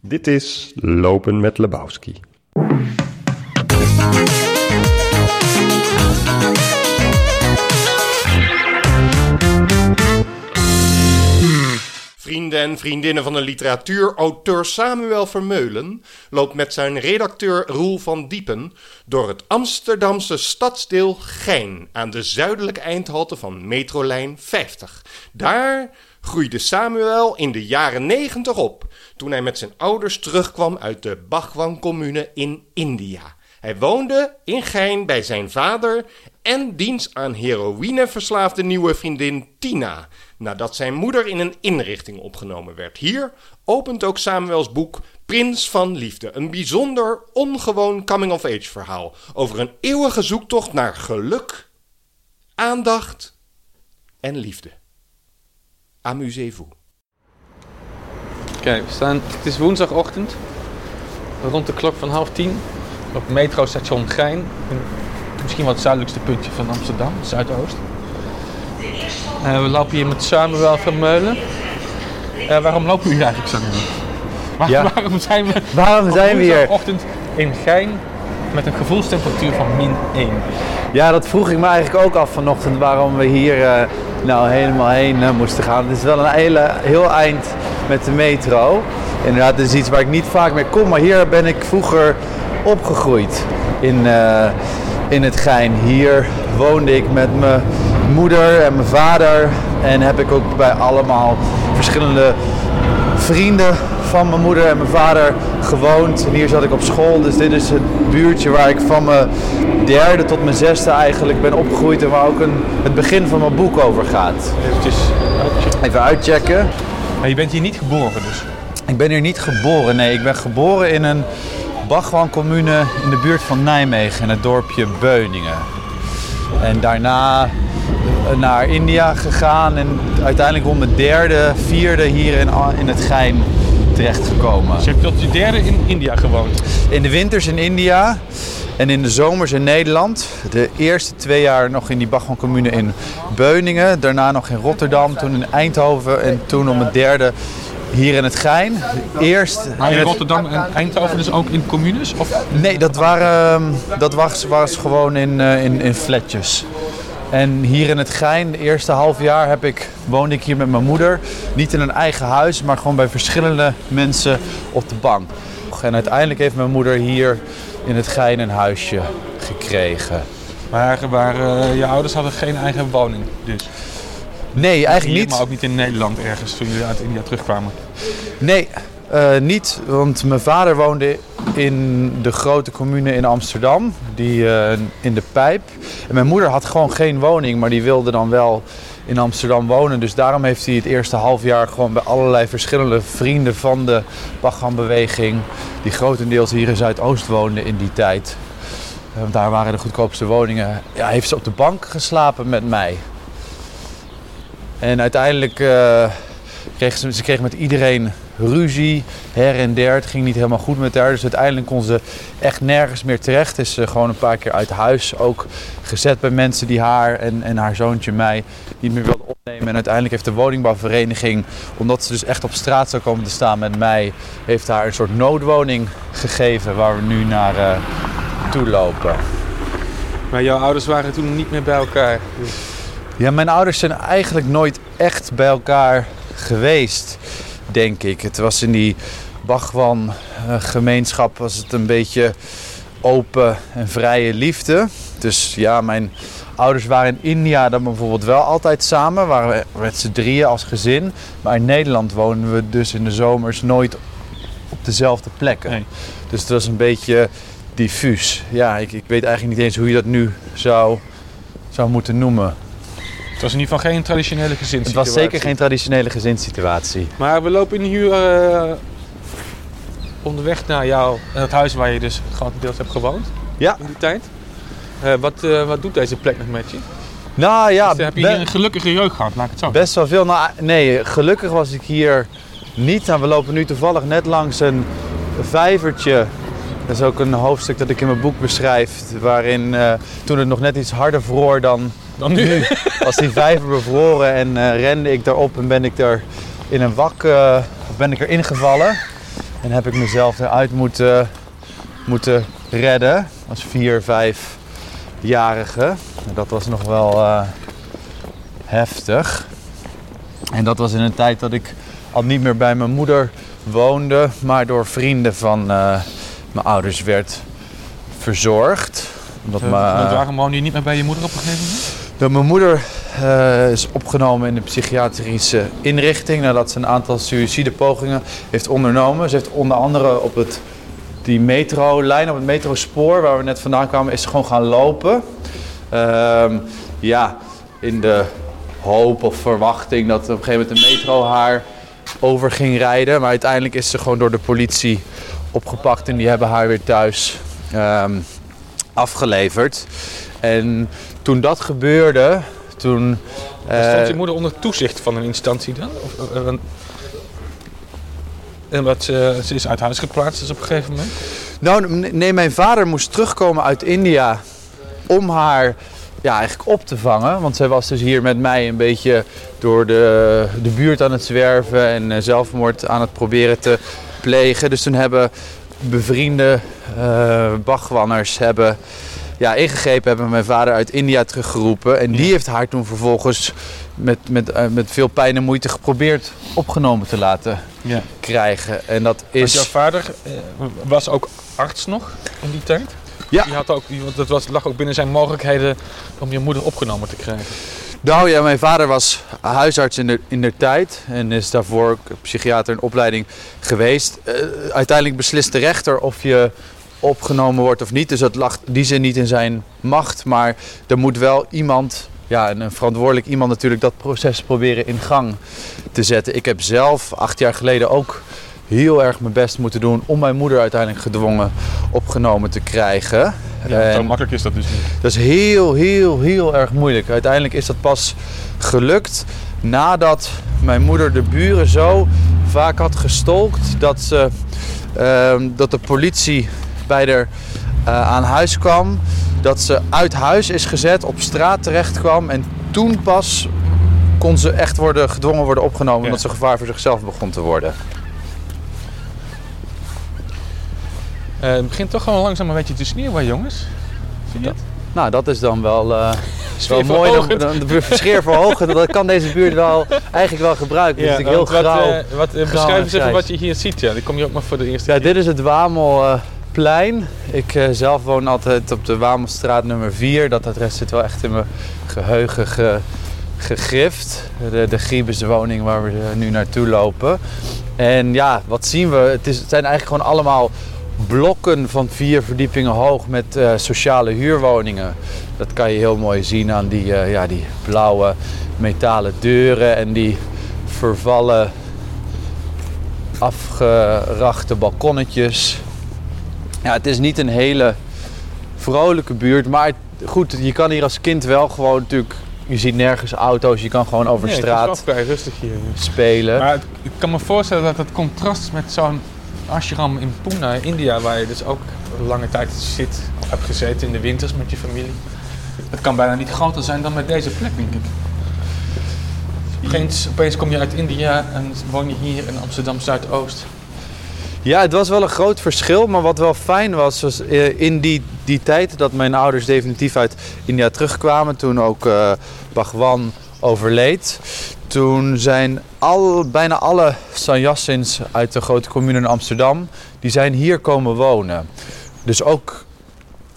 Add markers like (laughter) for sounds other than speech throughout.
Dit is Lopen met Lebowski. Vrienden en vriendinnen van de literatuur, auteur Samuel Vermeulen loopt met zijn redacteur Roel van Diepen door het Amsterdamse stadsdeel Gein aan de zuidelijke eindhalte van metrolijn 50. Daar groeide Samuel in de jaren 90 op toen hij met zijn ouders terugkwam uit de Bhagwan-commune in India. Hij woonde in Gein bij zijn vader en diens aan heroïne verslaafde nieuwe vriendin Tina, nadat zijn moeder in een inrichting opgenomen werd. Hier opent ook Samuels boek Prins van Liefde, een bijzonder ongewoon coming-of-age verhaal over een eeuwige zoektocht naar geluk, aandacht en liefde. Amusez-vous. Kijk, we staan, het is woensdagochtend, rond de klok van half tien, op metrostation Gein. Misschien wel het zuidelijkste puntje van Amsterdam, Zuidoost. Uh, we lopen hier met Samuel van Meulen. Uh, waarom lopen we hier eigenlijk, Samuel? Waar, Ja. Waarom zijn we, Waarom op zijn we hier? woensdagochtend in Gein met een gevoelstemperatuur van min 1? Ja, dat vroeg ik me eigenlijk ook af vanochtend waarom we hier eh, nou helemaal heen moesten gaan. Het is wel een hele, heel eind met de metro. Inderdaad, is iets waar ik niet vaak mee kom, maar hier ben ik vroeger opgegroeid in, eh, in het Gein. Hier woonde ik met mijn moeder en mijn vader en heb ik ook bij allemaal verschillende vrienden van mijn moeder en mijn vader gewoond. En hier zat ik op school, dus dit is het buurtje waar ik van mijn derde tot mijn zesde eigenlijk ben opgegroeid en waar ook een, het begin van mijn boek over gaat. Eventjes uitchecken. Even uitchecken. Maar je bent hier niet geboren dus? Ik ben hier niet geboren, nee. Ik ben geboren in een Bachwan-commune in de buurt van Nijmegen, in het dorpje Beuningen. En daarna eh, naar India gegaan en uiteindelijk rond mijn derde, vierde hier in, in het Gein terechtgekomen. Dus je hebt tot je derde in India gewoond. In de winters in India en in de zomers in Nederland. De eerste twee jaar nog in die Bachman-commune in Beuningen. Daarna nog in Rotterdam, toen in Eindhoven en toen om het derde hier in het Gein. Eerst Maar in Rotterdam en Eindhoven dus ook in communes? Of? Nee, dat, waren, dat was, was gewoon in, eh, in, in flatjes. En hier in het Gein, de eerste half jaar heb ik, woonde ik hier met mijn moeder. Niet in een eigen huis, maar gewoon bij verschillende mensen op de bank. En uiteindelijk heeft mijn moeder hier in het Gein een huisje gekregen. Maar, eh, je ouders hadden geen eigen woning dus? Nee, eigenlijk niet. Maar ook niet in Nederland ergens toen jullie uit India terugkwamen? Nee, eh, niet. Want mijn vader woonde in de grote commune in Amsterdam, die, eh, in de Pijp. En mijn moeder had gewoon geen woning, maar die wilde dan wel in Amsterdam wonen. Dus daarom heeft hij het eerste half jaar gewoon bij allerlei verschillende vrienden van de Bacham-beweging, die grotendeels hier in Zuidoost woonden in die tijd. eh, want daar waren de goedkoopste woningen. Ja, heeft ze op de bank geslapen met mij. En uiteindelijk kreeg ze, ze met iedereen ruzie, her en der. Het ging niet helemaal goed met haar. Dus uiteindelijk kon ze echt nergens meer terecht. Is ze gewoon een paar keer uit huis ook gezet bij mensen die haar en, en haar zoontje mij niet meer wilden opnemen. En uiteindelijk heeft de woningbouwvereniging, omdat ze dus echt op straat zou komen te staan met mij, heeft haar een soort noodwoning gegeven waar we nu naar eh, toe lopen. Maar jouw ouders waren toen niet meer bij elkaar. Ja, mijn ouders zijn eigenlijk nooit echt bij elkaar geweest, denk ik. Het was in die Bhagwan-gemeenschap was het een beetje open en vrije liefde. Dus ja, mijn ouders waren in India dan bijvoorbeeld wel altijd samen. Waren we met z'n drieën als gezin. Maar in Nederland woonden we dus in de zomers nooit op dezelfde plekken. Nee. Dus het was een beetje diffuus. Ja, ik, ik weet eigenlijk niet eens hoe je dat nu zou, zou moeten noemen. Het was in ieder geval geen traditionele Het gezinssituatie. was zeker geen traditionele gezinssituatie. Maar we lopen nu eh, onderweg naar jou, het huis waar je dus grotendeels hebt gewoond Ja. in die tijd. Eh, wat, eh, wat doet deze plek nog met je? Nou ja, Dus heb je hier een gelukkige jeugd gehad, laat ik het zo. best wel veel. Nou, nee, gelukkig was ik hier niet. Nou, we lopen nu toevallig net langs een vijvertje. Dat is ook een hoofdstuk dat ik in mijn boek beschrijf. Waarin toen het nog net iets harder vroor dan Dan nu. was die vijver bevroren. En eh, rende ik daarop en ben ik er in een wak eh, ben ik erin gevallen. En heb ik mezelf eruit moeten, moeten redden als vier, vijfjarige. Dat was nog wel eh, heftig. En dat was in een tijd dat ik al niet meer bij mijn moeder woonde, maar door vrienden van mijn ouders werd verzorgd. Omdat Uh, mijn- waarom woon je niet meer bij je moeder op een gegeven moment? Mijn moeder eh, is opgenomen in de psychiatrische inrichting nadat ze een aantal suïcidepogingen heeft ondernomen. Ze heeft onder andere op het, die metrolijn, op het metrospoor waar we net vandaan kwamen, is ze gewoon gaan lopen. Ehm, ja, in de hoop of verwachting dat op een gegeven moment de metro haar over ging rijden. Maar uiteindelijk is ze gewoon door de politie opgepakt en die hebben haar weer thuis ehm, afgeleverd. En toen dat gebeurde, toen... eh, Stond je moeder onder toezicht van een instantie dan? Of, eh, want- en wat, ze, ze is uit huis geplaatst dus op een gegeven moment? Nou, nee, mijn vader moest terugkomen uit India om haar ja, eigenlijk op te vangen. Want zij was dus hier met mij een beetje door de, de buurt aan het zwerven en eh, zelfmoord aan het proberen te plegen. Dus toen hebben bevriende eh bagwanners hebben, ja, ingegrepen, hebben mijn vader uit India teruggeroepen. En die heeft haar toen vervolgens met, met, eh, met veel pijn en moeite geprobeerd opgenomen te laten Ja. krijgen. En dat Want is... jouw vader eh, was ook arts nog in die tijd? Ja. Die had ook, die, want het was, lag ook binnen zijn mogelijkheden om je moeder opgenomen te krijgen. Nou ja, mijn vader was huisarts in de, in de tijd en is daarvoor ook psychiater in opleiding geweest. Eh, uiteindelijk beslist de rechter of je opgenomen wordt of niet. Dus dat lag die zin niet in zijn macht. Maar er moet wel iemand, ja, een verantwoordelijk iemand natuurlijk, dat proces proberen in gang te zetten. Ik heb zelf acht jaar geleden ook heel erg mijn best moeten doen om mijn moeder uiteindelijk gedwongen opgenomen te krijgen. Ja, zo makkelijk is dat dus niet. dat is heel, heel, heel erg moeilijk. Uiteindelijk is dat pas gelukt nadat mijn moeder de buren zo vaak had gestolkt dat, ze, ehm, dat de politie bij haar eh, aan huis kwam. Dat ze uit huis is gezet, op straat terecht kwam en toen pas kon ze echt worden, gedwongen worden opgenomen Ja. omdat ze gevaar voor zichzelf begon te worden. Eh, het begint toch gewoon langzaam een beetje te sneeuwen, jongens. Vind je dat? Nou, dat is dan wel, eh, is (laughs) wel mooi. Dan, dan, de sfeer verhogen, dat kan deze buurt wel, eigenlijk wel gebruiken. Het is natuurlijk heel wat, grauw. wat, beschrijf en eens even wat je hier ziet. Ja. Die kom je ook maar voor de eerste Ja, keer. dit is het Wamelplein. Ik eh, zelf woon altijd op de Wamelstraat nummer 4. Dat adres zit wel echt in mijn geheugen ge- gegrift. De, de Griebeswoning waar we eh, nu naartoe lopen. En ja, wat zien we? Het, is, zijn eigenlijk gewoon allemaal blokken van vier verdiepingen hoog met eh, sociale huurwoningen. Dat kan je heel mooi zien aan die, ja, die blauwe metalen deuren en die vervallen afgerachte balkonnetjes. Ja, het is niet een hele vrolijke buurt, maar goed, je kan hier als kind wel gewoon natuurlijk, je ziet nergens auto's, je kan gewoon over Nee, straat Het is wel vrij rustig hier. spelen. Maar het- ik kan me voorstellen dat het contrast met zo'n ashram in Pune, India, waar je dus ook lange tijd zit, of hebt gezeten in de winters met je familie. Het kan bijna niet groter zijn dan met deze plek, denk ik. Opeens, opeens kom je uit India en woon je hier in Amsterdam Zuidoost. Ja, het was wel een groot verschil, maar wat wel fijn was, was eh, in die, die tijd dat mijn ouders definitief uit India terugkwamen, toen ook eh Bhagwan overleed. Toen zijn al, bijna alle sannyasins uit de grote commune in Amsterdam, die zijn hier komen wonen. Dus ook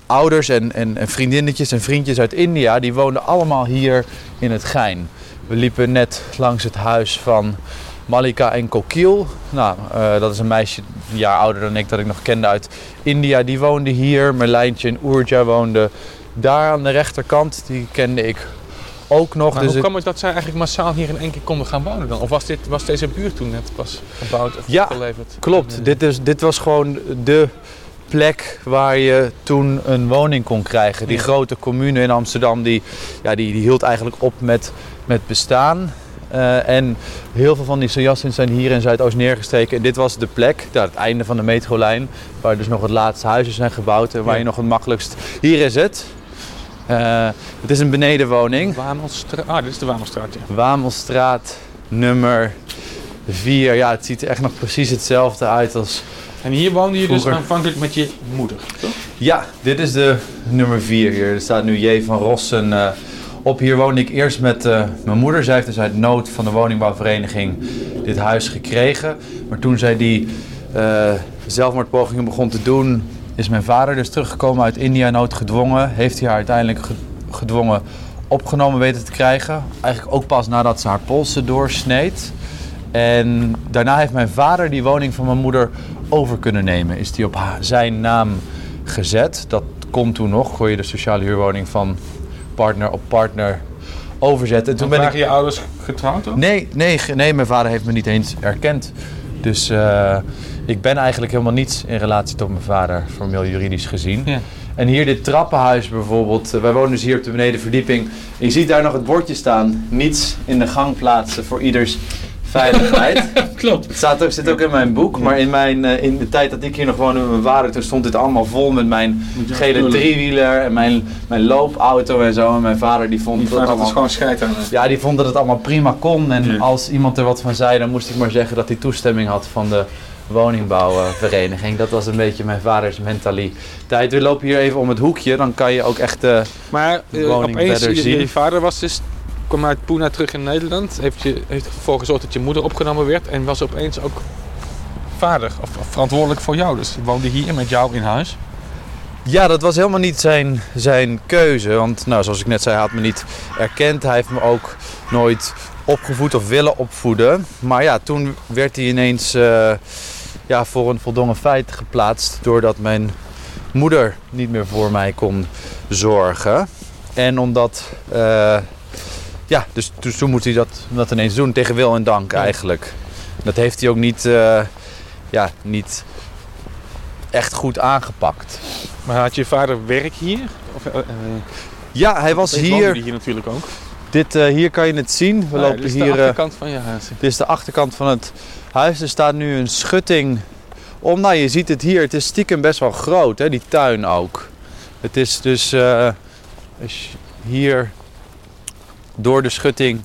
ouders en, en, en vriendinnetjes en vriendjes uit India, die woonden allemaal hier in het Gein. We liepen net langs het huis van Malika en Kokil. Nou, eh, dat is een meisje een jaar ouder dan ik dat ik nog kende uit India. Die woonde hier. Merlijntje en Oerja woonden daar aan de rechterkant. Die kende ik ook nog. Maar dus hoe kwam het dat zij eigenlijk massaal hier in één keer konden gaan wonen dan? Of was, dit, was deze buurt toen net pas gebouwd of Ja, geleverd? Klopt, dit, is, dit was gewoon de plek waar je toen een woning kon krijgen. Die Ja. grote commune in Amsterdam, die, ja, die, die hield eigenlijk op met, met bestaan. Eh, en heel veel van die sojassins zijn hier in Zuidoost neergestreken. En dit was de plek, ja, het einde van de metrolijn, waar dus nog het laatste huizen zijn gebouwd en waar Ja. je nog het makkelijkst... Hier is het. Eh, het is een benedenwoning. Wamelstraat. Ah, dit is de Wamelstraat, ja. Wamelstraat nummer 4. Ja, het ziet er echt nog precies hetzelfde uit als... En hier woonde je dus aanvankelijk met je moeder, toch? Ja, dit is de nummer 4 hier. Er staat nu J. van Rossen eh, op. Hier woonde ik eerst met eh, mijn moeder. Zij heeft dus uit nood van de woningbouwvereniging dit huis gekregen. Maar toen zij die eh, zelfmoordpogingen begon te doen, is mijn vader dus teruggekomen uit India noodgedwongen. Heeft hij haar uiteindelijk ge- gedwongen opgenomen weten te krijgen. Eigenlijk ook pas nadat ze haar polsen doorsneed. En daarna heeft mijn vader die woning van mijn moeder over kunnen nemen. Is die op zijn naam gezet. Dat kon toen nog. Kon je de sociale huurwoning van partner op partner overzetten. En toen ben ik... je ouders getrouwd ook? Nee, nee, nee, mijn vader heeft me niet eens erkend. Dus eh, ik ben eigenlijk helemaal niets in relatie tot mijn vader, formeel juridisch gezien. Ja. En hier dit trappenhuis bijvoorbeeld. eh, wij wonen dus hier op de benedenverdieping. En je ziet daar nog het bordje staan. Niets in de gang plaatsen voor ieders veiligheid. (laughs) Klopt. Het staat ook, zit ook in mijn boek, maar in, mijn, eh, in de tijd dat ik hier nog woonde met mijn vader, toen stond dit allemaal vol met mijn jouw gele driewieler en mijn, mijn loopauto en zo. En mijn vader die vond Die dat allemaal... gewoon scheid aan. Ja, die vond dat het allemaal prima kon. En Ja. als iemand er wat van zei, dan moest ik maar zeggen dat hij toestemming had van de woningbouwvereniging. Dat was een beetje mijn vaders mentaliteit. We lopen hier even om het hoekje, dan kan je ook echt... eh, Maar De eh, woning opeens, verder je, zien. je vader was dus, kwam uit Pune terug in Nederland. Heeft, je, heeft ervoor gezorgd dat je moeder opgenomen werd. En was opeens ook vader, of, verantwoordelijk voor jou. Dus woonde hier met jou in huis. Ja, dat was helemaal niet zijn, zijn keuze. Want nou, zoals ik net zei, hij had me niet erkend. Hij heeft me ook nooit opgevoed of willen opvoeden. Maar ja, toen werd hij ineens eh, ja, voor een voldongen feit geplaatst. Doordat mijn moeder niet meer voor mij kon zorgen. En omdat... eh, ja, dus, dus toen moest hij dat, dat ineens doen. Tegen wil en dank eigenlijk. Dat heeft hij ook niet, eh, ja, niet echt goed aangepakt. Maar had je vader werk hier? Of, eh, eh, Ja, hij was hier. hier natuurlijk ook. Dit, hier kan je het zien. We Ah, lopen dit is hier. de achterkant van je huis. dit is de achterkant van het huis. Er staat nu een schutting om. Nou, je ziet het hier. Het is stiekem best wel groot, hè, die tuin ook. Het is dus hier door de schutting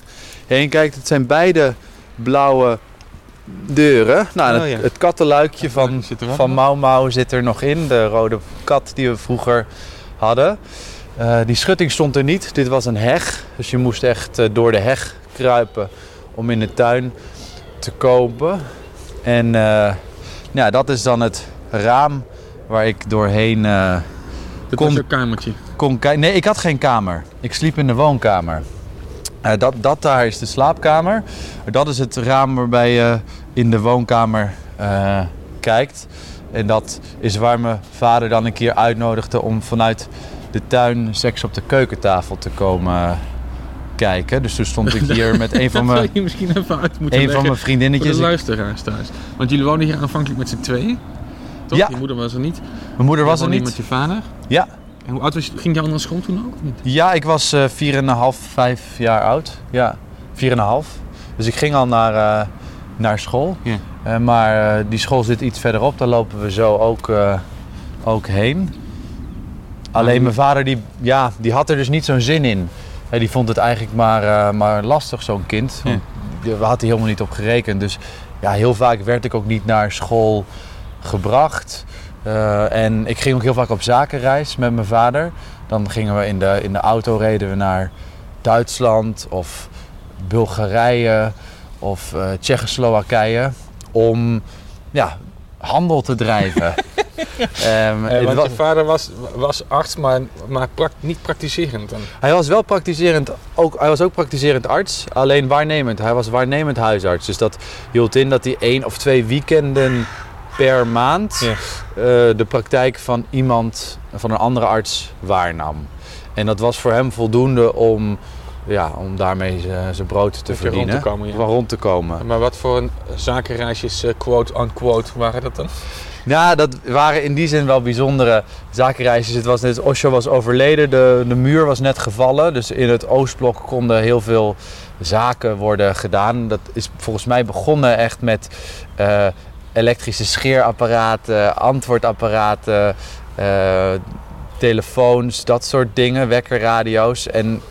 heen kijkt. Het zijn beide blauwe deuren. Nou, Oh, het, ja. het kattenluikje van, van? Mau Mau zit er nog in. De rode kat die we vroeger hadden. Eh, die schutting stond er niet. Dit was een heg. Dus je moest echt eh, door de heg kruipen om in de tuin te kopen. En eh, ja, dat is dan het raam waar ik doorheen eh, Dit kon- jouw kamertje. kon kijken. Nee, ik had geen kamer. Ik sliep in de woonkamer. Eh, dat, dat daar is de slaapkamer. Dat is het raam waarbij je in de woonkamer eh, kijkt. En dat is waar mijn vader dan een keer uitnodigde om vanuit de tuin seks op de keukentafel te komen kijken. Dus toen stond ik hier met een (laughs) van mijn, je misschien even uit moeten een van mijn voor de vriendinnetjes. luisteraars thuis. Want jullie woonden hier aanvankelijk met z'n tweeën. Toch? Ja. Je moeder was er niet. Mijn moeder was Je er niet. met je vader. Ja. En hoe oud was je? Ging jij al naar school toen ook? Niet? Ja, ik was eh 4,5, 5 jaar oud. Ja, 4,5. Dus ik ging al naar, eh, naar school. Ja. Eh, maar eh, die school zit iets verderop, daar lopen we zo ook, eh, ook heen. Alleen mijn vader, die, ja, die had er dus niet zo'n zin in. Eh, die vond het eigenlijk maar, eh, maar lastig, zo'n kind. Ja. Daar had hij helemaal niet op gerekend. Dus ja, heel vaak werd ik ook niet naar school gebracht. Eh, en ik ging ook heel vaak op zakenreis met mijn vader. Dan gingen we in de, in de auto, reden we naar Duitsland of Bulgarije of eh, Tsjechoslowakije om ja, handel te drijven. (laughs) Eh, het want wa- je vader was, was arts, maar, maar niet praktiserend. Dan. hij was wel praktiserend, ook, hij was ook praktiserend arts, alleen waarnemend. Hij was waarnemend huisarts. Dus dat hield in dat hij één of twee weekenden per maand Ja. eh, de praktijk van iemand, van een andere arts waarnam. En dat was voor hem voldoende om, ja, om daarmee zijn brood te Even rond verdienen. te komen, ja. Rond te komen. Maar wat voor een zakenreisjes, eh, quote-unquote, waren dat dan? Ja, dat waren in die zin wel bijzondere zakenreisjes. Het was net, Osho was overleden, de, de muur was net gevallen. Dus in het Oostblok konden heel veel zaken worden gedaan. Dat is volgens mij begonnen echt met eh, elektrische scheerapparaten, antwoordapparaten, eh, telefoons, dat soort dingen, wekkerradio's. En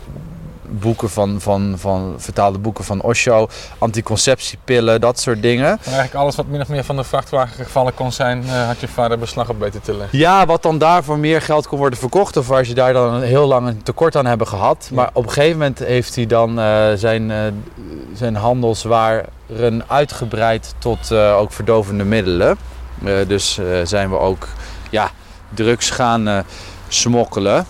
boeken van, van, van vertaalde boeken van Osho, anticonceptiepillen, dat soort dingen. Eigenlijk alles wat min of meer van de vrachtwagen gevallen kon zijn, eh, had je vader beslag op weten te leggen. Ja, wat dan daar voor meer geld kon worden verkocht. Of waar ze daar dan een heel lang een tekort aan hebben gehad. Ja. Maar op een gegeven moment heeft hij dan eh, zijn, eh, zijn handelswaren uitgebreid tot ook verdovende middelen. Dus zijn we ook ja, drugs gaan smokkelen.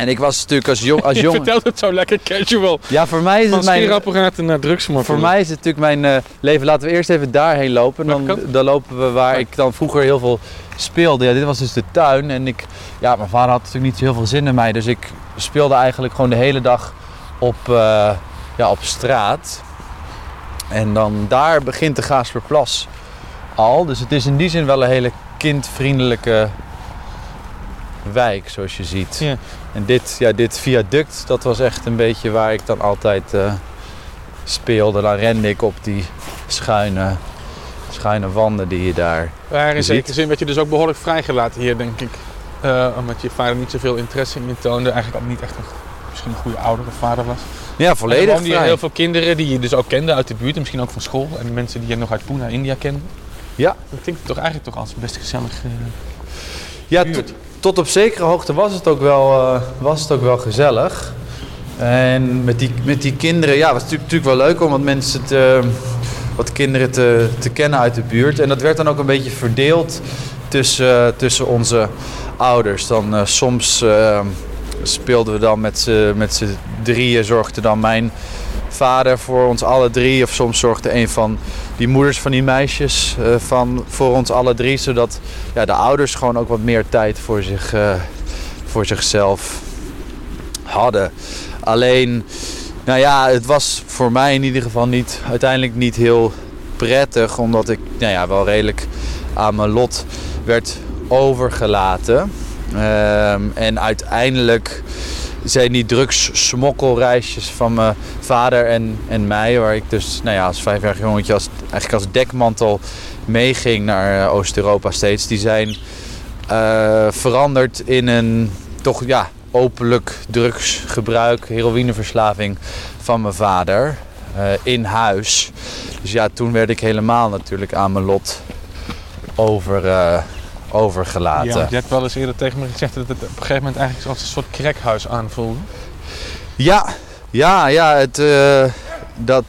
En ik was natuurlijk als, jong, als (laughs) Je jongen... vertelt het zo lekker casual. Ja, voor mij is Van het mijn... scheerapparaten naar drugs Voor mij is het natuurlijk mijn eh, leven. Laten we eerst even daarheen lopen. Dan, dan lopen we waar ik dan vroeger heel veel speelde. Ja, dit was dus de tuin. En ik, ja, mijn vader had natuurlijk niet zo heel veel zin in mij. Dus ik speelde eigenlijk gewoon de hele dag op, eh, ja, op straat. En dan daar begint de Gaasperplas al. Dus het is in die zin wel een hele kindvriendelijke wijk, zoals je ziet. Ja. En dit, ja, dit viaduct, dat was echt een beetje waar ik dan altijd eh, speelde. Dan rende ik op die schuine, schuine wanden die je daar... Maar in zekere zin werd je dus ook behoorlijk vrijgelaten hier, denk ik. Eh, omdat je vader niet zoveel interesse in je toonde. Eigenlijk ook niet echt een, misschien een goede oudere vader was. Ja, volledig woonden hier vrij. heel veel kinderen die je dus ook kende uit de buurt. En misschien ook van school. En mensen die je nog uit Pune, India kenden. Ja. Dat klinkt toch eigenlijk toch als best gezellig. eh, Ja, buurt. Tot, op zekere hoogte was het ook wel, eh, was het ook wel gezellig. En met die, met die kinderen, ja, was het natuurlijk, wel leuk om wat mensen te, wat kinderen te, te kennen uit de buurt. En dat werd dan ook een beetje verdeeld tussen, tussen onze ouders. Dan eh, soms eh, speelden we dan met z'n drieën, zorgde dan mijn vader voor ons alle drie. Of soms zorgde een van die moeders van die meisjes eh, van, voor ons alle drie. Zodat ja, de ouders gewoon ook wat meer tijd voor, zich, eh, voor zichzelf hadden. Alleen, nou ja, het was voor mij in ieder geval niet, uiteindelijk niet heel prettig. Omdat ik nou ja, wel redelijk aan mijn lot werd overgelaten. Ehm, en uiteindelijk zijn die drugssmokkelreisjes van mijn vader en, en mij, waar ik dus nou ja, als vijfjarig jongetje als, eigenlijk als dekmantel meeging naar eh, Oost-Europa steeds, die zijn eh, veranderd in een toch ja, openlijk drugsgebruik, heroïneverslaving van mijn vader eh, in huis. Dus ja, toen werd ik helemaal natuurlijk aan mijn lot over, overgelaten. Ja, je hebt wel eens eerder tegen me gezegd dat het op een gegeven moment eigenlijk als een soort crackhuis aanvoelde. Ja, ja, ja, het, eh, dat,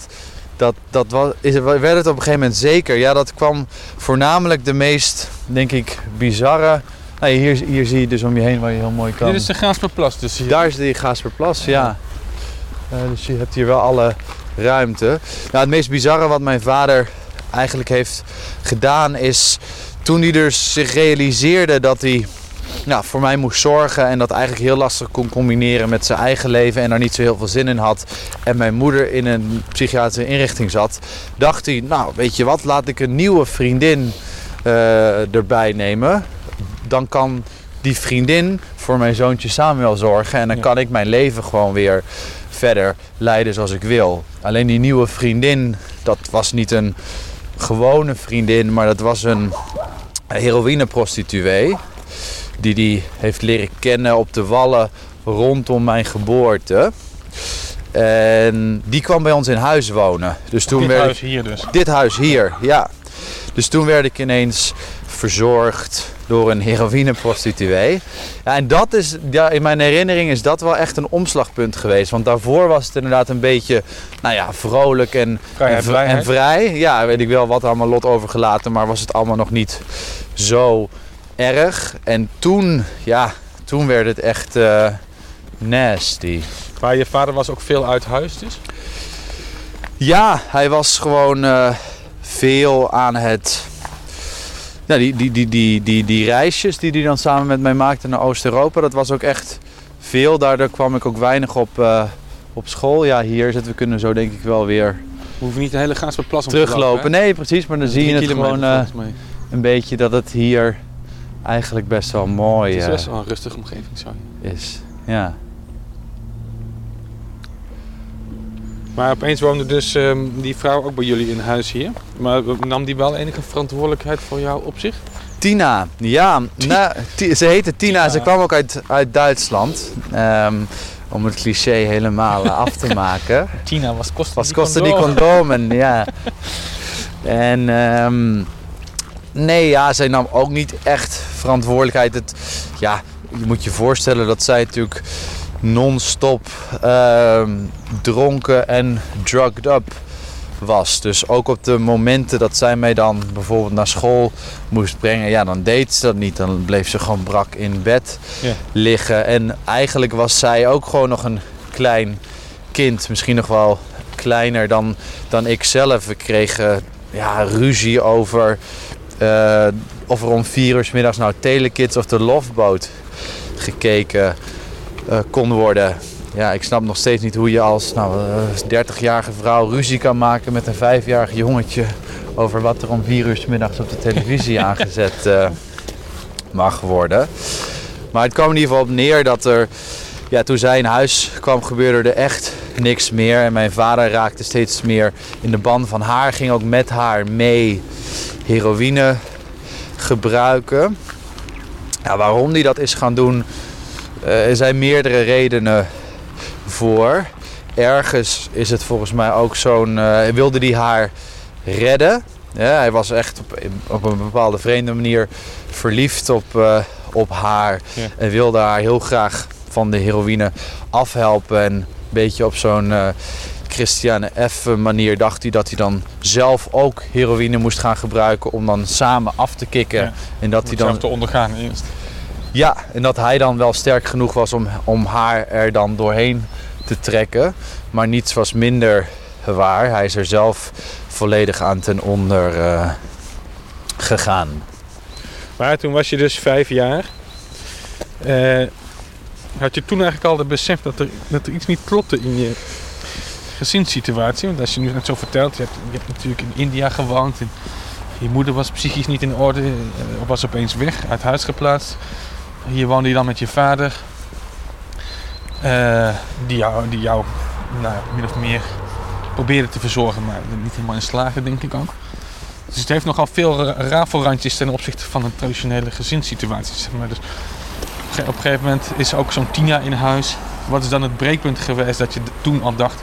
dat, dat was, is, werd het op een gegeven moment zeker. Ja, dat kwam voornamelijk de meest, denk ik, bizarre... Nou, hier, hier zie je dus om je heen waar je heel mooi kan... Dit is de Gaasperplas dus hier. Daar is de Gaasperplas, ja. Eh, dus je hebt hier wel alle ruimte. Nou, het meest bizarre wat mijn vader eigenlijk heeft gedaan is... Toen hij dus zich realiseerde dat hij nou, voor mij moest zorgen... en dat eigenlijk heel lastig kon combineren met zijn eigen leven... en daar niet zo heel veel zin in had... en mijn moeder in een psychiatrische inrichting zat... dacht hij, nou, weet je wat, laat ik een nieuwe vriendin eh, erbij nemen. Dan kan die vriendin voor mijn zoontje Samuel zorgen. En dan kan ik mijn leven gewoon weer verder leiden zoals ik wil. Alleen die nieuwe vriendin, dat was niet een gewone vriendin, maar dat was een heroïneprostituee. Die die heeft leren kennen op de wallen rondom mijn geboorte. En die kwam bij ons in huis wonen. Dus toen Dit werd huis hier dus. dit huis hier, ja. Dus toen werd ik ineens verzorgd door een heroïneprostituee. Ja, en dat is, ja, in mijn herinnering is dat wel echt een omslagpunt geweest. Want daarvoor was het inderdaad een beetje, nou ja, vrolijk en, Vrijheid, en, vrij. Ja, weet ik wel wat aan mijn lot overgelaten, maar was het allemaal nog niet zo erg. En toen, ja, toen werd het echt eh, nasty. Maar je vader was ook veel uit huis dus? Ja, hij was gewoon eh, veel aan het. Ja, die, die, die, die, die, die reisjes die hij dan samen met mij maakte naar Oost-Europa, dat was ook echt veel. Daardoor kwam ik ook weinig op, eh, op school. Ja, hier zitten we kunnen zo denk ik wel weer We hoeven niet de hele Gaasperplas om te teruglopen. lopen, Nee, precies, maar dan zie je het gewoon eh, een beetje dat het hier eigenlijk best wel mooi Het is eh, best wel een rustige omgeving zo. is. Ja. Maar opeens woonde dus ehm, die vrouw ook bij jullie in huis hier. Maar nam die wel enige verantwoordelijkheid voor jou op zich? Tina, ja. Nou, Ti- ze heette Tina, ze kwam ook uit, uit Duitsland. Ehm, om het cliché helemaal eh, af te (laughs) maken. Tina was kosten Was kosten die condomen, (laughs) ja. En ehm, nee, ja, zij nam ook niet echt verantwoordelijkheid. Het, ja, je moet je voorstellen dat zij natuurlijk non-stop ehm, dronken en drugged up was. Dus ook op de momenten dat zij mij dan bijvoorbeeld naar school moest brengen, ja, dan deed ze dat niet. Dan bleef ze gewoon brak in bed liggen. En eigenlijk was zij ook gewoon nog een klein kind. Misschien nog wel kleiner dan, dan ik zelf. We kregen ja, ruzie over eh, of er om vier uur 's middags nou Telekids of de Loveboat gekeken kon worden. Ja, ik snap nog steeds niet hoe je als nou, eh, 30-jarige vrouw ruzie kan maken met een vijfjarig jongetje over wat er om vier uur 's middags op de televisie (laughs) aangezet eh, mag worden. Maar het kwam in ieder geval op neer dat er, ja, toen zij in huis kwam, gebeurde er echt niks meer. En mijn vader raakte steeds meer in de ban van haar, ging ook met haar mee heroïne gebruiken. Ja, waarom die dat is gaan doen, eh, er zijn meerdere redenen voor. Ergens is het volgens mij ook zo'n. eh, wilde die haar redden. Ja, hij was echt op, op een bepaalde vreemde manier verliefd op, eh, op haar. Ja. En wilde haar heel graag van de heroïne afhelpen. En een beetje op zo'n eh, Christiane F. manier dacht hij dat hij dan zelf ook heroïne moest gaan gebruiken. Om dan samen af te kicken. Ja. En dat hij dan te ondergaan eerst. Ja, en dat hij dan wel sterk genoeg was om, om haar er dan doorheen te trekken. Maar niets was minder waar. Hij is er zelf volledig aan ten onder eh, gegaan. Maar toen was je dus vijf jaar. Eh, had je toen eigenlijk al het besef dat er, dat er iets niet klopte in je gezinssituatie? Want als je nu net zo vertelt, je hebt, je hebt natuurlijk in India gewoond. En je moeder was psychisch niet in orde, eh, was opeens weg, uit huis geplaatst. Hier woonde je dan met je vader. eh, die jou, die jou nou, min of meer probeerde te verzorgen, maar niet helemaal in slaagde, denk ik ook. Dus het heeft nogal veel ra- rafelrandjes ten opzichte van een traditionele gezinssituatie. Zeg maar. dus op een gegeven moment is ook zo'n Tina in huis. Wat is dan het breekpunt geweest dat je toen al dacht,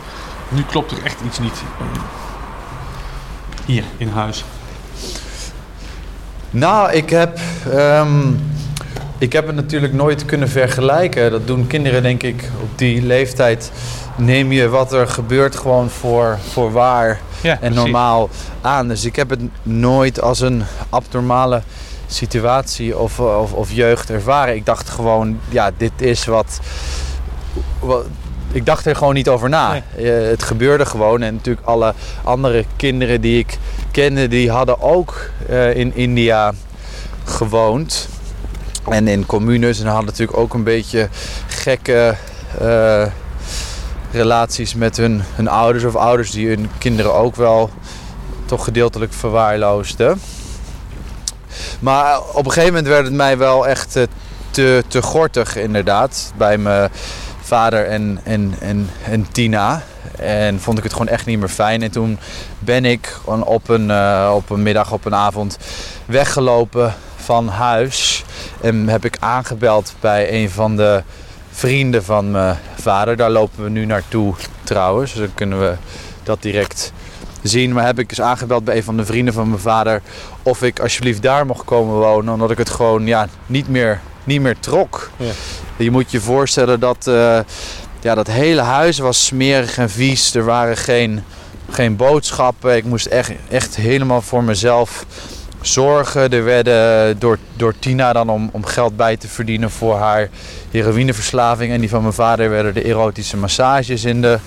nu klopt er echt iets niet hier in huis? Nou, ik heb, ehm, ik heb het natuurlijk nooit kunnen vergelijken. Dat doen kinderen, denk ik, op die leeftijd. Neem je wat er gebeurt gewoon voor, voor waar Ja, en precies. normaal aan. Dus ik heb het nooit als een abnormale situatie of, of, of jeugd ervaren. Ik dacht gewoon, ja, dit is wat, wat- ik dacht er gewoon niet over na. Eh, het gebeurde gewoon. En natuurlijk alle andere kinderen die ik kende, die hadden ook eh, in India gewoond. En in communes. En hadden natuurlijk ook een beetje gekke eh, relaties met hun, hun ouders. Of ouders die hun kinderen ook wel toch gedeeltelijk verwaarloosden. Maar op een gegeven moment werd het mij wel echt eh, te, te gortig inderdaad. Bij mijn vader en, en, en, en Tina. En vond ik het gewoon echt niet meer fijn. En toen ben ik op een, eh, op een middag, op een avond weggelopen van huis. En heb ik aangebeld bij een van de vrienden van mijn vader. Daar lopen we nu naartoe trouwens. Dus dan kunnen we dat direct zien. Maar heb ik dus aangebeld bij een van de vrienden van mijn vader of ik alsjeblieft daar mocht komen wonen. Omdat ik het gewoon ja, niet, meer, niet meer trok. Ja. Je moet je voorstellen dat eh, ja, dat hele huis was smerig en vies. Er waren geen, geen boodschappen. Ik moest echt, echt helemaal voor mezelf zorgen. Er werden door, door Tina dan om, om geld bij te verdienen voor haar heroïneverslaving. En die van mijn vader werden de erotische massages in de,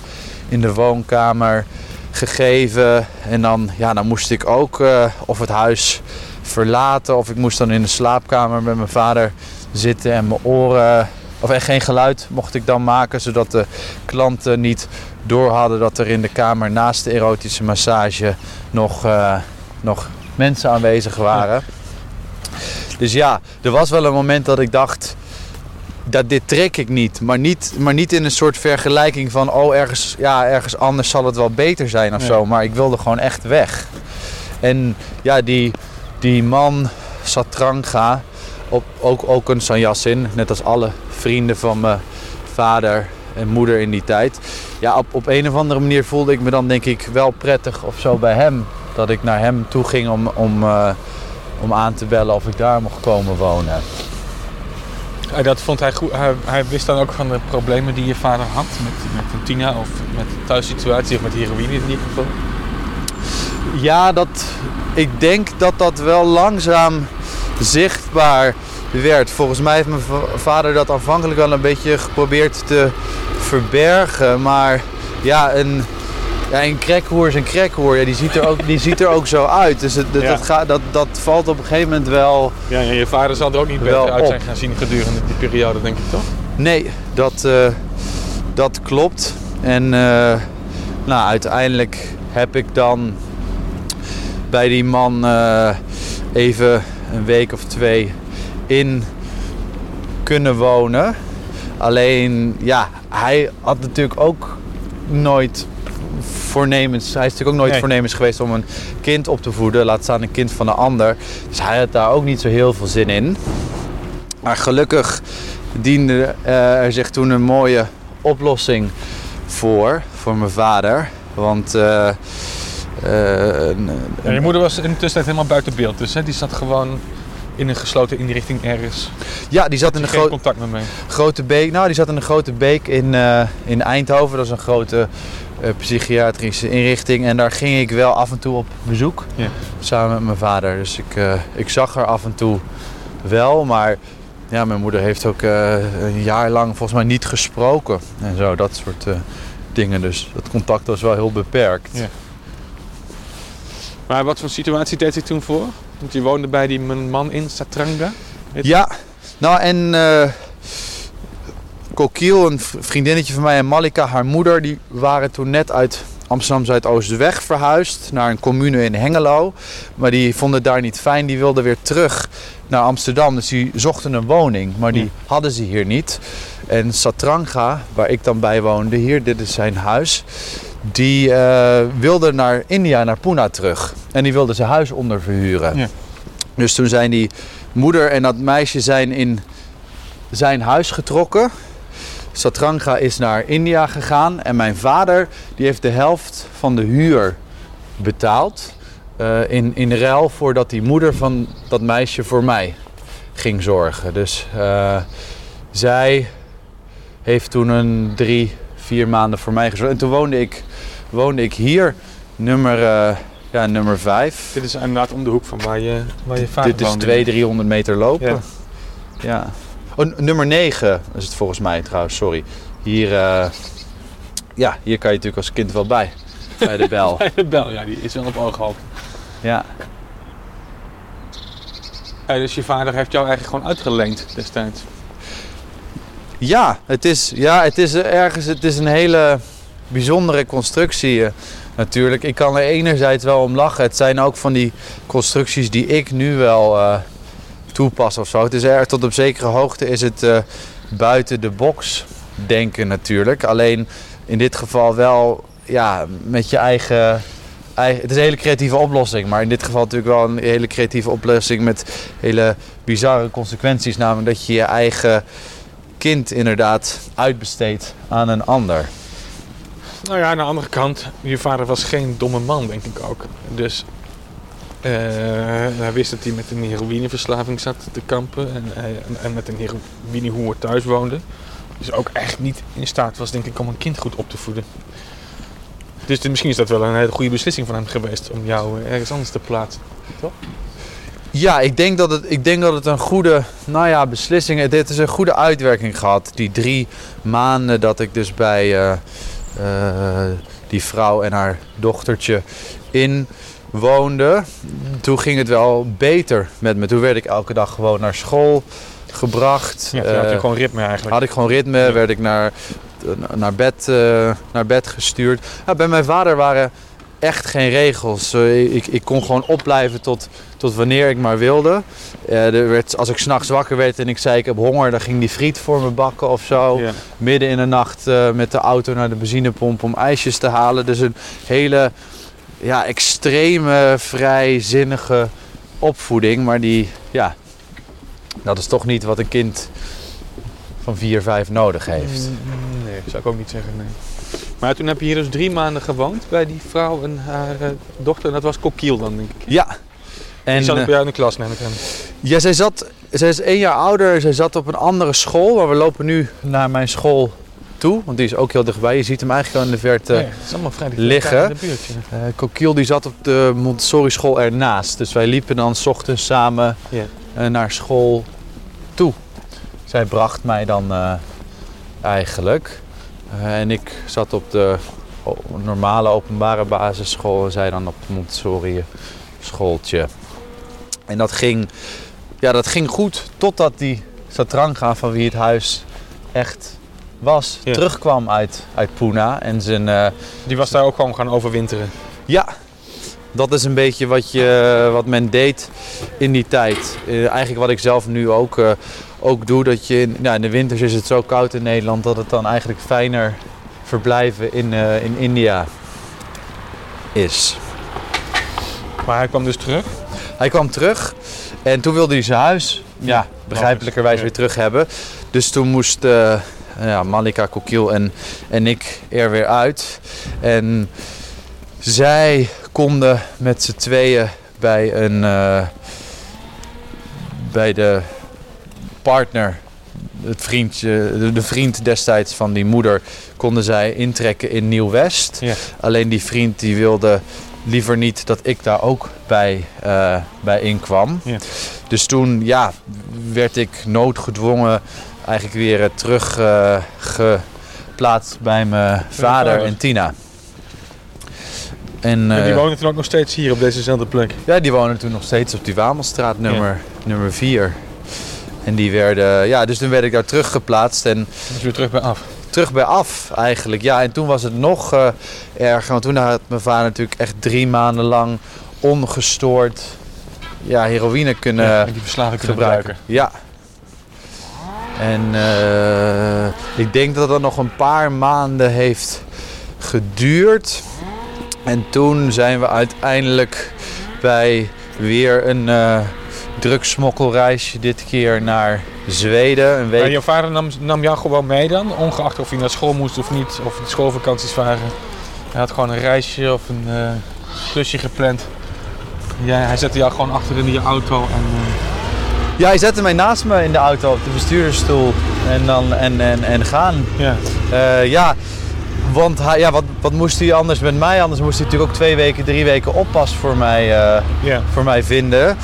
in de woonkamer gegeven. En dan, ja, dan moest ik ook eh, of het huis verlaten. Of ik moest dan in de slaapkamer met mijn vader zitten en mijn oren... Of echt geen geluid mocht ik dan maken, zodat de klanten niet door hadden dat er in de kamer naast de erotische massage nog, eh, nog mensen aanwezig waren. Dus ja, er was wel een moment dat ik dacht, dat dit trek ik niet. Maar niet, maar niet in een soort vergelijking van, oh ergens, ja, ergens anders zal het wel beter zijn of zo. Maar ik wilde gewoon echt weg. En ja, die, die man Satranga, op, ook, ook een Sanyasin, net als alle vrienden van mijn vader en moeder in die tijd. Ja, op, op een of andere manier voelde ik me dan denk ik wel prettig of zo bij hem. Dat ik naar hem toe ging om, om, uh, om aan te bellen of ik daar mocht komen wonen. En dat vond hij goed. Hij, hij, wist dan ook van de problemen die je vader had met, met een Tina of met de thuissituatie of met heroïne in ieder geval. Ja, dat, ik denk dat dat wel langzaam zichtbaar werd. Volgens mij heeft mijn vader dat aanvankelijk wel een beetje geprobeerd te verbergen. Maar ja, een, ja, een is een crackhoer. Ja, die, ziet er ook, die ziet er ook zo uit. Dus het, dat, dat, gaat, dat, dat valt op een gegeven moment wel. Ja, en je vader zal er ook niet beter uit zijn gaan zien gedurende die periode, denk ik toch? Nee, dat, uh, dat klopt. En uh, nou, uiteindelijk heb ik dan bij die man uh, even een week of twee in kunnen wonen. Alleen, ja, hij had natuurlijk ook nooit voornemens. Hij is natuurlijk ook nooit nee. voornemens geweest om een kind op te voeden, laat staan een kind van een ander. Dus hij had daar ook niet zo heel veel zin in. Maar gelukkig diende er zich toen een mooie oplossing voor, voor mijn vader. Want. Uh, ja, je moeder was in de tussentijd helemaal buiten beeld, dus hè, die zat gewoon in een gesloten inrichting ergens. Ja, die zat in een grote contact met mij. Grote beek. Nou, die zat in een grote beek in, uh, in Eindhoven. Dat is een grote uh, psychiatrische inrichting. En daar ging ik wel af en toe op bezoek. Ja. Samen met mijn vader. Dus ik, uh, ik zag haar af en toe wel. Maar ja, mijn moeder heeft ook een jaar lang volgens mij niet gesproken. En zo, dat soort dingen. Dus dat contact was wel heel beperkt. Ja. Maar wat voor situatie deed hij toen voor? Want je woonde bij die man in Satranga? Ja, nou en uh, Kokiel, een vriendinnetje van mij en Malika, haar moeder, die waren toen net uit Amsterdam Zuidoostweg verhuisd naar een commune in Hengelo. Maar die vonden het daar niet fijn, die wilden weer terug naar Amsterdam. Dus die zochten een woning, maar die hadden ze hier niet. En Satranga, waar ik dan bij woonde, hier, dit is zijn huis die uh, wilde naar India, naar Pune terug. En die wilde zijn huis onderverhuren. Ja. Dus toen zijn die moeder en dat meisje zijn in zijn huis getrokken. Satranga is naar India gegaan. En mijn vader die heeft de helft van de huur betaald. Uh, in, in ruil voordat die moeder van dat meisje voor mij ging zorgen. Dus uh, zij heeft toen een drie, vier maanden voor mij gezorgd. En toen woonde ik woonde ik hier, nummer, uh, ja, nummer 5. Dit is inderdaad om de hoek van waar je, waar je vaak Dit is 200, 300 meter lopen. Ja. ja. Oh, nummer 9 is het volgens mij trouwens, sorry. Hier, uh, ja, hier kan je natuurlijk als kind wel bij. Bij de bel. (laughs) bij de bel, ja, die is wel op ooghoogte. Ja. Dus je vader heeft jou eigenlijk gewoon uitgeleend destijds? Ja, het is, ja, het is ergens het is een hele bijzondere constructie eh, natuurlijk. Ik kan er enerzijds wel om lachen. Het zijn ook van die constructies die ik nu wel uh, toepas of zo. Het is er, tot op zekere hoogte is het uh, buiten de box denken natuurlijk. Alleen in dit geval wel ja, met je eigen, eigen... Het is een hele creatieve oplossing. Maar in dit geval natuurlijk wel een hele creatieve oplossing met hele bizarre consequenties. Namelijk dat je je eigen kind inderdaad uitbesteedt aan een ander. Nou ja, aan de andere kant, je vader was geen domme man, denk ik ook. Dus uh, hij wist dat hij met een heroïneverslaving zat te kampen en, en, en met een heroïnehoer thuis woonde. Dus ook echt niet in staat was, denk ik, om een kind goed op te voeden. Dus misschien is dat wel een hele goede beslissing van hem geweest om jou ergens anders te plaatsen. Toch? Ja, ik denk dat het, ik denk dat het een goede nou ja, beslissing is. Dit is een goede uitwerking gehad. Die drie maanden dat ik dus bij, uh, die vrouw en haar dochtertje in woonde. Toen ging het wel beter met me. Toen werd ik elke dag gewoon naar school gebracht. Ja, had je uh, gewoon ritme eigenlijk. Had ik gewoon ritme, ja. werd ik naar, naar, bed, naar bed gestuurd. Ja, bij mijn vader waren echt geen regels. ik, ik kon gewoon opblijven tot, tot wanneer ik maar wilde. Uh, er werd, als ik s'nachts wakker werd en ik zei ik heb honger, dan ging die friet voor me bakken of zo. Ja. Midden in de nacht uh, met de auto naar de benzinepomp om ijsjes te halen. Dus een hele ja, extreme, vrijzinnige opvoeding, maar die, ja, dat is toch niet wat een kind van 4, 5 nodig heeft. Mm, Nee, zou ik ook niet zeggen, nee. Maar toen heb je hier dus drie maanden gewoond bij die vrouw en haar eh, dochter. En dat was Kokiel dan, denk ik. Ja. En, die zat ook eh, bij jou in de klas, neem ik aan. ja, zij zat, zij is één jaar ouder, zij zat op een andere school, maar we lopen nu naar mijn school toe, want die is ook heel dichtbij. Je ziet hem eigenlijk al in de verte. ja, het is allemaal vrij dicht bij liggen. in de buurt. ja. Eh die zat op de Montessori school ernaast. Dus wij liepen dan 's ochtends samen naar school toe. Zij bracht mij dan eigenlijk. Eh, en ik zat op de normale openbare basisschool en zij dan op het Montessori schooltje. En dat ging, ja, dat ging goed totdat die Satranga van wie het huis echt was, Ja. terugkwam uit, uit Pune. En zijn, eh, Die was daar ook gewoon gaan overwinteren. ja, dat is een beetje wat, je, wat men deed in die tijd. Eh, eigenlijk wat ik zelf nu ook, ook doe. Dat je in, ja, in de winters is het zo koud in Nederland dat het dan eigenlijk fijner verblijven in, eh, in India is. Maar hij kwam dus terug. Hij kwam terug en toen wilde hij zijn huis, ja, begrijpelijkerwijs weer terug hebben. Dus toen moest eh, ja, Malika Kokiel en, en ik er weer uit. En zij konden met z'n tweeën bij een eh, bij de partner, het vriendje, de, vriend destijds van die moeder, konden zij intrekken in Nieuw-West. Ja. Alleen die vriend die wilde liever niet dat ik daar ook bij, eh, bij inkwam. Ja. Dus toen ja, werd ik noodgedwongen eigenlijk weer eh, terug eh, geplaatst bij mijn vader vader. en Tina. En, En die wonen toen ook nog steeds hier op dezezelfde plek. ja, die wonen toen nog steeds op die Wamelstraat nummer, nummer 4. En die werden, ja, dus toen werd ik daar teruggeplaatst en Dus weer terug bij af. terug bij af eigenlijk. Ja, en toen was het nog eh, erger, want toen had mijn vader natuurlijk echt drie maanden lang ongestoord ja, heroïne kunnen Ja, die verslaving kunnen gebruiken. Ja. En eh, ik denk dat dat nog een paar maanden heeft geduurd. En toen zijn we uiteindelijk bij weer een eh drugssmokkelreisje, dit keer naar Zweden. Een Maar week. je vader nam, nam jou gewoon mee dan, ongeacht of je naar school moest of niet, of het schoolvakanties waren. Hij had gewoon een reisje of een klusje gepland. Ja, hij zette jou gewoon achter in je auto en eh, Ja, hij zette mij naast me in de auto op de bestuurdersstoel en, dan, en, en, en gaan. ja. Eh, ja, want hij, ja, wat, wat moest hij anders met mij? Anders moest hij natuurlijk ook twee weken, drie weken oppas voor mij, voor mij vinden.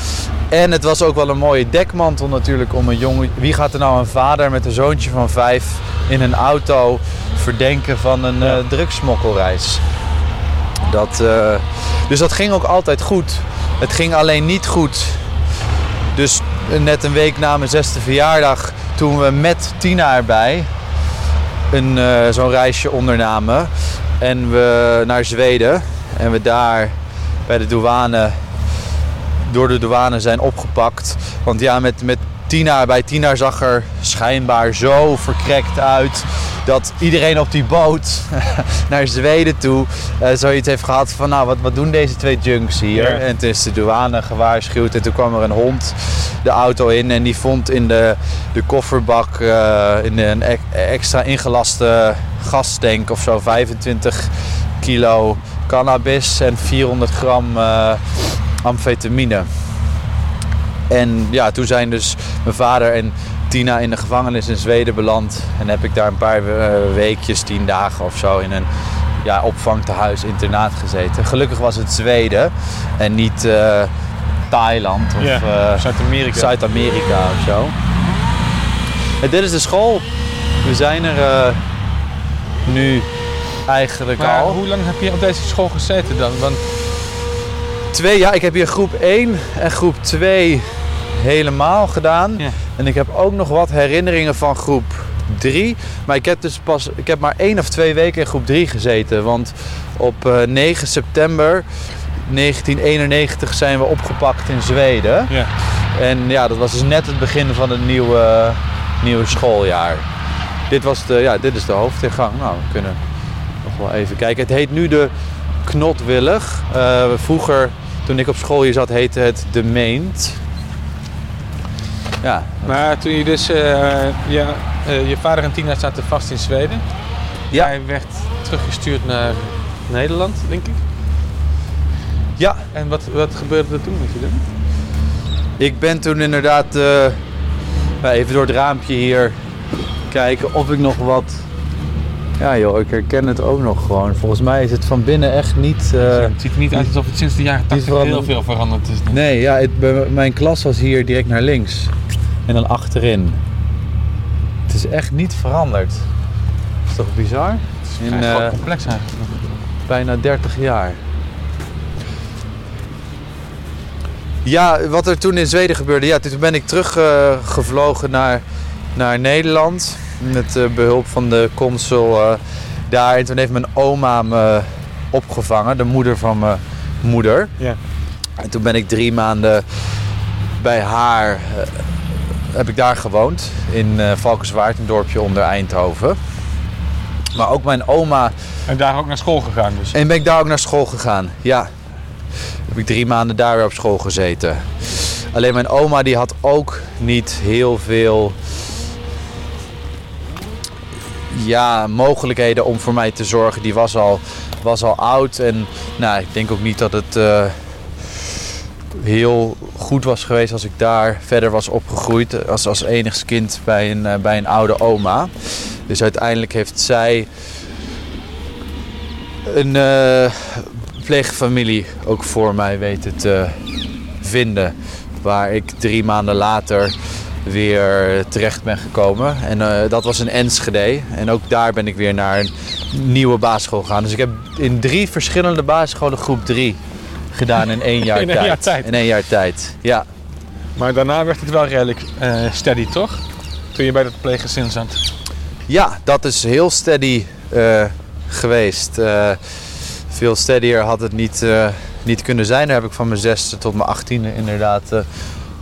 En het was ook wel een mooie dekmantel natuurlijk om een jongen... Wie gaat er nou een vader met een zoontje van vijf in een auto verdenken van een Ja. eh, drugsmokkelreis? Dat, eh, dus dat ging ook altijd goed. Het ging alleen niet goed. Dus eh, net een week na mijn zesde verjaardag, toen we met Tina erbij een, zo'n reisje ondernamen. En we naar Zweden. En we daar bij de douane, door de douane zijn opgepakt. Want ja, met, met Tina, bij Tina zag er schijnbaar zo verkrekt uit. Dat iedereen op die boot (laughs) naar Zweden toe eh, zoiets heeft gehad van nou, wat, wat doen deze twee junks hier? Ja. En toen is de douane gewaarschuwd en toen kwam er een hond de auto in en die vond in de, de kofferbak eh, in een e- extra ingelaste gastank of zo 25 kilo cannabis en 400 gram eh, amfetamine. En ja, toen zijn dus mijn vader en Tina in de gevangenis in Zweden beland. En heb ik daar een paar eh, weekjes, tien dagen of zo, in een ja, opvangtehuis, internaat gezeten. Gelukkig was het Zweden en niet eh, Thailand of Ja, eh, Zuid-Amerika. Zuid-Amerika of zo. En dit is de school. We zijn er nu eigenlijk Maar al. hoe lang heb je op deze school gezeten dan? Want Twee, ja, ik heb hier groep 1 en groep 2 helemaal gedaan. Ja. En ik heb ook nog wat herinneringen van groep 3. Maar ik heb dus pas, ik heb maar één of twee weken in groep 3 gezeten. Want op eh, 9 september 1991 zijn we opgepakt in Zweden. ja. En ja, dat was dus net het begin van het nieuwe, nieuwe schooljaar. Dit, was de, ja, dit is de hoofdingang. Nou, we kunnen nog wel even kijken. Het heet nu de Knotwillig. Eh, vroeger, Toen ik op school hier zat, heette het De Meent. Ja, Maar toen je dus... eh, ja, eh, je vader en Tina zaten vast in Zweden. Ja. Hij werd teruggestuurd naar Nederland, denk ik. ja En wat, wat gebeurde er toen met je dan? ik ben toen inderdaad even door het raampje hier kijken of ik nog wat... Ja joh, ik herken het ook nog gewoon. Volgens mij is het van binnen echt niet... eh, het ziet er niet uit alsof het sinds de jaren 80 heel veel veranderd is. Nee, ja, het, mijn klas was hier direct naar links. En dan achterin. Het is echt niet veranderd. is toch bizar? In Het is gewoon eh, complex eigenlijk. bijna 30 jaar. Ja, wat er toen in Zweden gebeurde. Ja, toen ben ik teruggevlogen gevlogen naar, naar Nederland. Met eh, behulp van de consul eh, daar. En toen heeft mijn oma me opgevangen. De moeder van mijn moeder. Ja. En toen ben ik drie maanden bij haar, eh, heb ik daar gewoond. In eh Valkenswaard, een dorpje onder Eindhoven. Maar ook mijn oma. En daar ook naar school gegaan dus. En ben ik daar ook naar school gegaan. Ja. Heb ik drie maanden daar weer op school gezeten. Alleen mijn oma die had ook niet heel veel ja, mogelijkheden om voor mij te zorgen. Die was al, was al oud. En nou, ik denk ook niet dat het eh, heel goed was geweest als ik daar verder was opgegroeid. Als, als enigst kind bij een, eh, bij een oude oma. Dus uiteindelijk heeft zij een eh, pleegfamilie ook voor mij weten te vinden. Waar ik drie maanden later weer terecht ben gekomen. En eh, dat was in Enschede. En ook daar ben ik weer naar een nieuwe basisschool gegaan. Dus ik heb in drie verschillende basisscholen groep 3 gedaan in één (laughs) jaar In tijd. jaar tijd. In één jaar tijd, ja. Maar daarna werd het wel redelijk eh, steady, toch? Toen je bij dat pleeggezin zat. Ja, dat is heel steady eh, geweest. Veel steadier had het niet, niet kunnen zijn. Daar heb ik van mijn zesde tot mijn achttiende inderdaad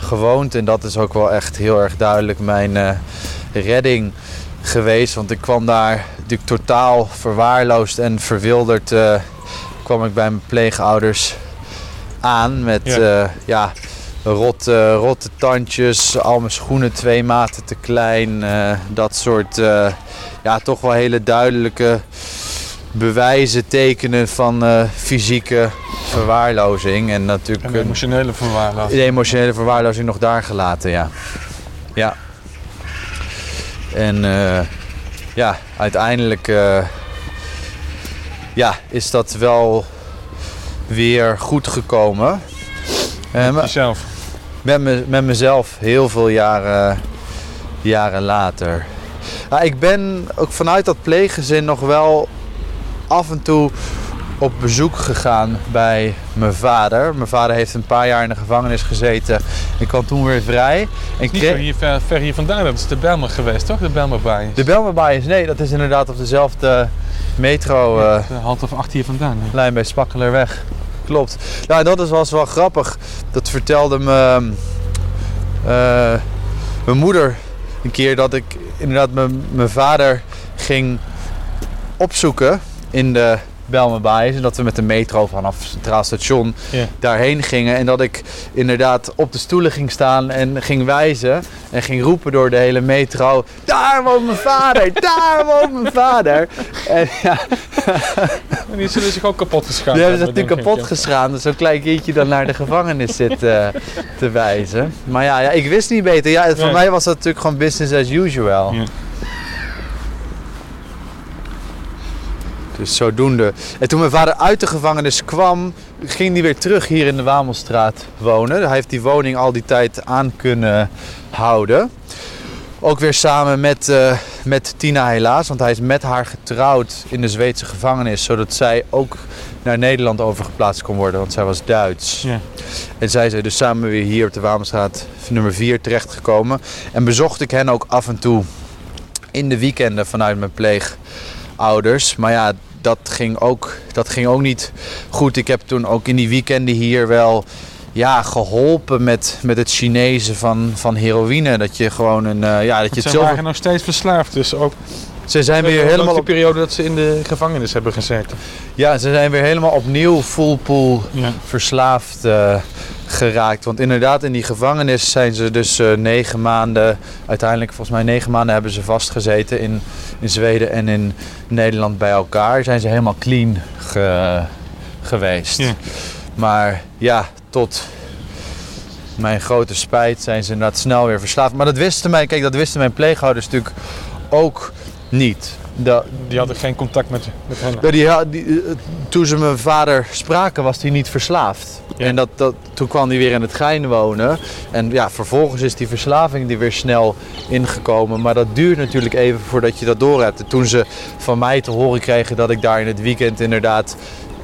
gewoond. En dat is ook wel echt heel erg duidelijk mijn eh, redding geweest. Want ik kwam daar natuurlijk totaal verwaarloosd en verwilderd. eh, kwam ik bij mijn pleegouders aan met Ja. ja. ja, rotte, rotte tandjes, al mijn schoenen twee maten te klein. eh, dat soort, eh, ja, toch wel hele duidelijke bewijzen, tekenen van eh, fysieke verwaarlozing. En natuurlijk een- emotionele verwaarlozing. de emotionele verwaarlozing nog daar gelaten, ja. Ja. En eh, ja, uiteindelijk eh, ja, is dat wel weer goed gekomen. Eh, maar- Jezelf. met, me, met mezelf heel veel jaren, jaren later. Ja, ik ben ook vanuit dat pleeggezin nog wel af en toe op bezoek gegaan bij mijn vader. Mijn vader heeft een paar jaar in de gevangenis gezeten. Ik kwam toen weer vrij. En Niet zo hier ver, ver hier vandaan. Dat is de Belmer geweest, toch? De Belmerbaai. De Belmerbaai is nee, dat is inderdaad op dezelfde metro. eh, Een half of acht hier vandaan. hè. lijn bij Spakkelerweg. Klopt. Nou, dat is- was wel grappig. Dat vertelde me eh, mijn moeder een keer dat ik inderdaad mijn mijn vader ging opzoeken in de Belmenbaai. En dat we met de metro vanaf het Centraal Station daarheen gingen. En dat ik inderdaad op de stoelen ging staan en ging wijzen. En ging roepen door de hele metro. Daar woont mijn vader! (laughs) Daar woont mijn vader! En ja, (laughs) En die zullen zich ook kapot geschaamd die hebben hebben, natuurlijk kapot ik, geschaamd. Dat zo'n klein kindje dan naar de gevangenis zit eh, te wijzen. Maar ja, ja, ik wist niet beter. Ja, voor Nee. mij was dat natuurlijk gewoon business as usual. Ja. Dus zodoende. En toen mijn vader uit de gevangenis kwam, ging hij weer terug hier in de Wamelstraat wonen. Hij heeft die woning al die tijd aan kunnen houden. Ook weer samen met, eh, met Tina helaas, want hij is met haar getrouwd in de Zweedse gevangenis, zodat zij ook naar Nederland overgeplaatst kon worden, want zij was Duits. Ja. En zij zijn dus samen weer hier op de Wamelstraat nummer 4 terechtgekomen. En bezocht ik hen ook af en toe in de weekenden vanuit mijn pleegouders. Maar ja, dat ging ook, dat ging ook niet goed. Ik heb toen ook in die weekenden hier wel ja, geholpen met, met het Chinese van, van heroïne. Dat je gewoon een. eh, ja, dat je Ze waren nog steeds verslaafd, dus ook Ze zijn weer Helemaal helemaal de op, periode dat ze in de gevangenis hebben gezeten. ja, ze zijn weer helemaal opnieuw full pool Ja. verslaafd eh, geraakt. Want inderdaad, in die gevangenis zijn ze dus eh, negen maanden, uiteindelijk volgens mij negen maanden hebben ze vastgezeten in, in Zweden en in Nederland bij elkaar. Zijn ze helemaal clean ge- geweest. Ja. Maar ja, tot mijn grote spijt zijn ze inderdaad snel weer verslaafd. Maar dat wisten mijn, kijk, dat wisten mijn pleegouders natuurlijk ook niet. Dat, Die hadden geen contact met, met hen. die, die, eh, toen ze mijn vader spraken, was hij niet verslaafd. Ja. En dat, dat, toen kwam hij weer in het Gein wonen. En ja, vervolgens is die verslaving die weer snel ingekomen. Maar dat duurt natuurlijk even voordat je dat door hebt. En toen ze van mij te horen kregen dat ik daar in het weekend inderdaad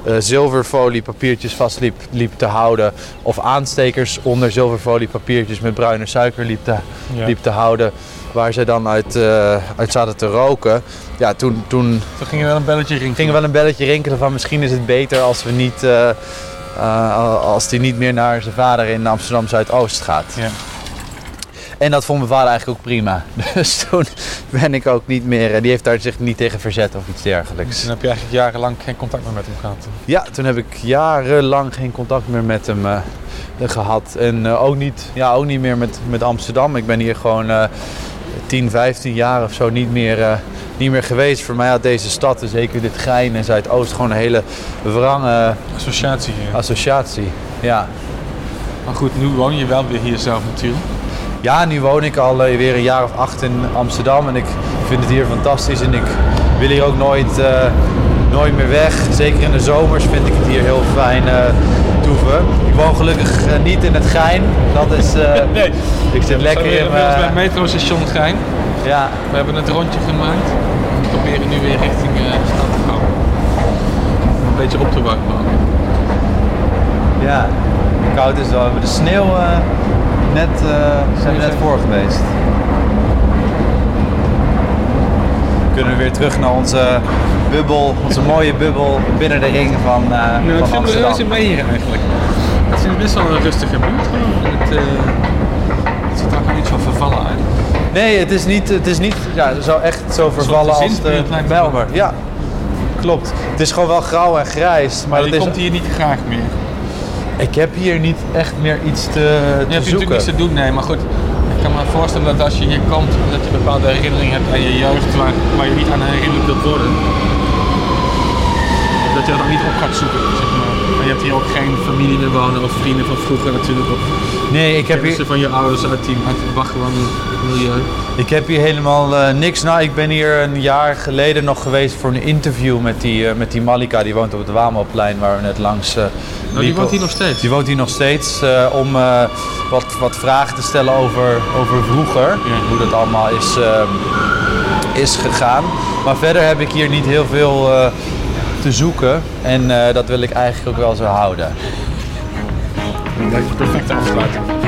eh, zilverfolie papiertjes vast liep, te houden. Of aanstekers onder zilverfolie papiertjes met bruine suiker liep te, Ja. liep te houden. Waar ze dan uit, eh, uit zaten te roken. Ja, toen, toen Toen ging er wel een belletje ring. ging er wel een belletje rinkelen van misschien is het beter als we niet, eh, eh, als die niet meer naar zijn vader in Amsterdam Zuidoost gaat. Ja. En dat vond mijn vader eigenlijk ook prima. (laughs) Dus toen ben ik ook niet meer, eh, die heeft daar zich niet tegen verzet of iets dergelijks. Toen heb je eigenlijk jarenlang geen contact meer met hem gehad. Ja, toen heb ik jarenlang geen contact meer met hem eh, gehad. En ook, niet, ja, ook niet meer met, met Amsterdam. Ik ben hier gewoon eh 10, 15 jaar of zo niet meer, niet meer geweest. Voor mij had deze stad, en zeker dit Gein en Zuidoost, gewoon een hele wrange Associatie associatie. Ja. Maar goed, nu woon je wel weer hier zelf natuurlijk. ja, nu woon ik al eh, weer een jaar of acht in Amsterdam en ik vind het hier fantastisch. En ik wil hier ook nooit, eh, nooit meer weg. Zeker in de zomers vind ik het hier heel fijn eh toeven. Ik woon gelukkig niet in het Gein. Dat is... (laughs) Nee. Ik zit lekker in bij het metrostation Gein. Ja, We hebben het rondje gemaakt. We proberen nu weer richting de stad te gaan. Om Een beetje op te warmen. ja. Koud is wel. We hebben de sneeuw eh, net, eh, zijn we net voor geweest. Kunnen we weer terug naar onze bubbel, onze mooie bubbel binnen de ring van, eh Nou, ik van vind er reuze Amsterdam. mee hier eigenlijk. Het is best wel een rustige buurt Het, het ziet er ook niet zo vervallen uit. Nee, het is niet, het is niet ja, zo echt zo vervallen als de Bijlmer. Ja, klopt. Het is gewoon wel grauw en grijs. Maar Maar dat je is, komt hier niet graag meer. ik heb hier niet echt meer iets te, Je te hebt natuurlijk niets te doen, nee, maar goed. Ik kan me voorstellen dat als je hier komt, dat je bepaalde herinneringen hebt aan je jeugd waar, waar je niet aan herinnerd wilt worden. Dat je dat niet op gaat zoeken, zeg maar. Maar je hebt hier ook geen familie meer wonen of vrienden van vroeger natuurlijk. Of Nee, ik heb hier, van je ouders uit, die, uit het Bagwan milieu. Ik heb hier helemaal eh, niks. Nou, ik ben hier een jaar geleden nog geweest voor een interview met die, eh, met die Malika. Die woont op het Wamelplein waar we net langs eh Oh, die woont hier nog steeds? Die woont hier nog steeds eh, om eh, wat, wat vragen te stellen over, over vroeger. Ja. Hoe dat allemaal is, ehm, is gegaan. Maar verder heb ik hier niet heel veel eh, te zoeken. En eh, dat wil ik eigenlijk ook wel zo houden. Dat is een perfecte afsluiting.